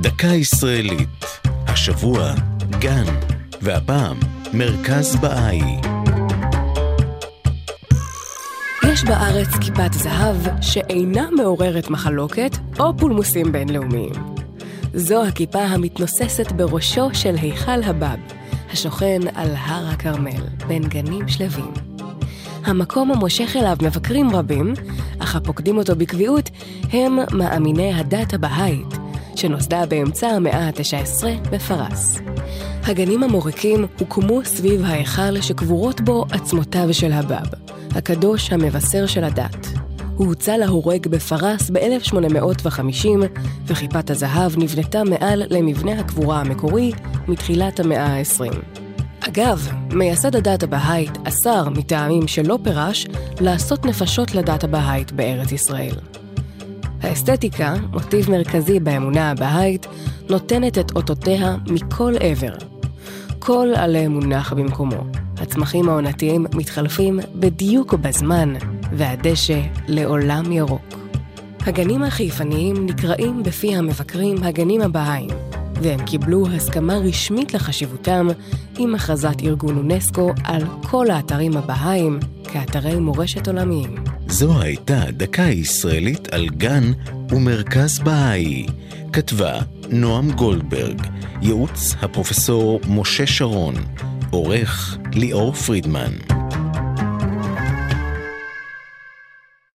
דקה ישראלית. השבוע, גן, והפעם, מרכז בעי. יש בארץ כיפת זהב שאינה מעוררת מחלוקת או פולמוסים בינלאומיים. זו הכיפה המתנוססת בראשו של היכל הבב, השוכן על הר הכרמל, בין גנים שלווים. המקום המושך אליו מבקרים רבים, אך הפוקדים אותו בקביעות הם מאמיני הדת הבהאית, שנוסדה באמצע המאה ה-19 בפרס. הגנים המוריקים הוקמו סביב ההיכל שקבורות בו עצמותיו של הבב, הקדוש המבשר של הדת. הוא הוצא להורג בפרס ב-1850, וכיפת הזהב נבנתה מעל למבנה הקבורה המקורי מתחילת המאה ה-20. אגב, מייסד הדת הבהאית אסר מטעמים שלא פירש לעשות נפשות לדת הבהאית בארץ ישראל. האסתטיקה, מוטיב מרכזי באמונה הבהאית, נותנת את אותותיה מכל עבר. כל עלה מונח במקומו. הצמחים העונתיים מתחלפים בדיוק בזמן, והדשא לעולם ירוק. הגנים החיפניים נקראים בפי המבקרים הגנים הבהאיים, והם קיבלו הסכמה רשמית לחשיבותם עם הכרזת ארגון אונסקו על כל האתרים הבהאיים כאתרי מורשת עולמיים. זו הייתה דקה ישראלית על גן ומרכז בהאי. כתבה נועם גולדברג, ייעוץ הפרופסור משה שרון, עורך ליאור פרידמן.